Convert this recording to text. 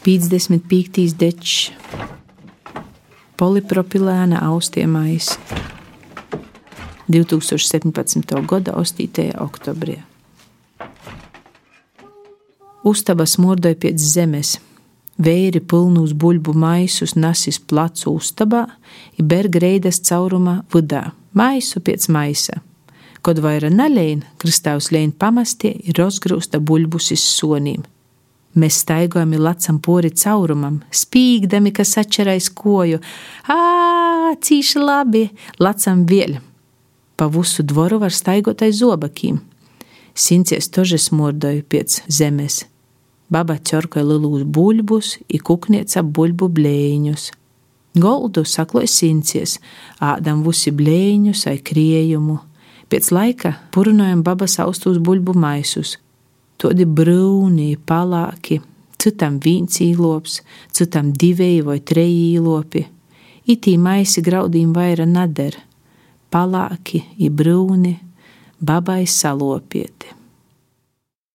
55. dečs, polipropilēna austiemais 2017. gada 8. oktobrī. Uztaba smurdoja pēc zemes. Vēri pilnus buļbu maisus nasis placu uztabā, ir bergreidas caurumā vidā, maisu pēc maisa. Kad vaira naļēna, kristāvs lēna pamastie ir rozgrūsta buļbus iz sonīm. Mēs staigājam lacam pori caurumam, spīgdami, kas atšķirais koju. Ā, cīši labi, lacam vēl. Pa visu dvoru var staigot aiz zobakiem. Sincies tožes mordoju pēc zemes. Baba ķorkoja lilūs buļbus, i kuknieca buļbu blēņus. Goldu sakloja sincies, ādam vusi blēņus ai kriejumu. Pēc laika purunojam babas austos buļbu maisus – Todi brūni, palāki, citam viens īlops, citam divi vai treji īlopi. Itī maisi graudīm vaira nader, palāki, i brūni, babai salopieti.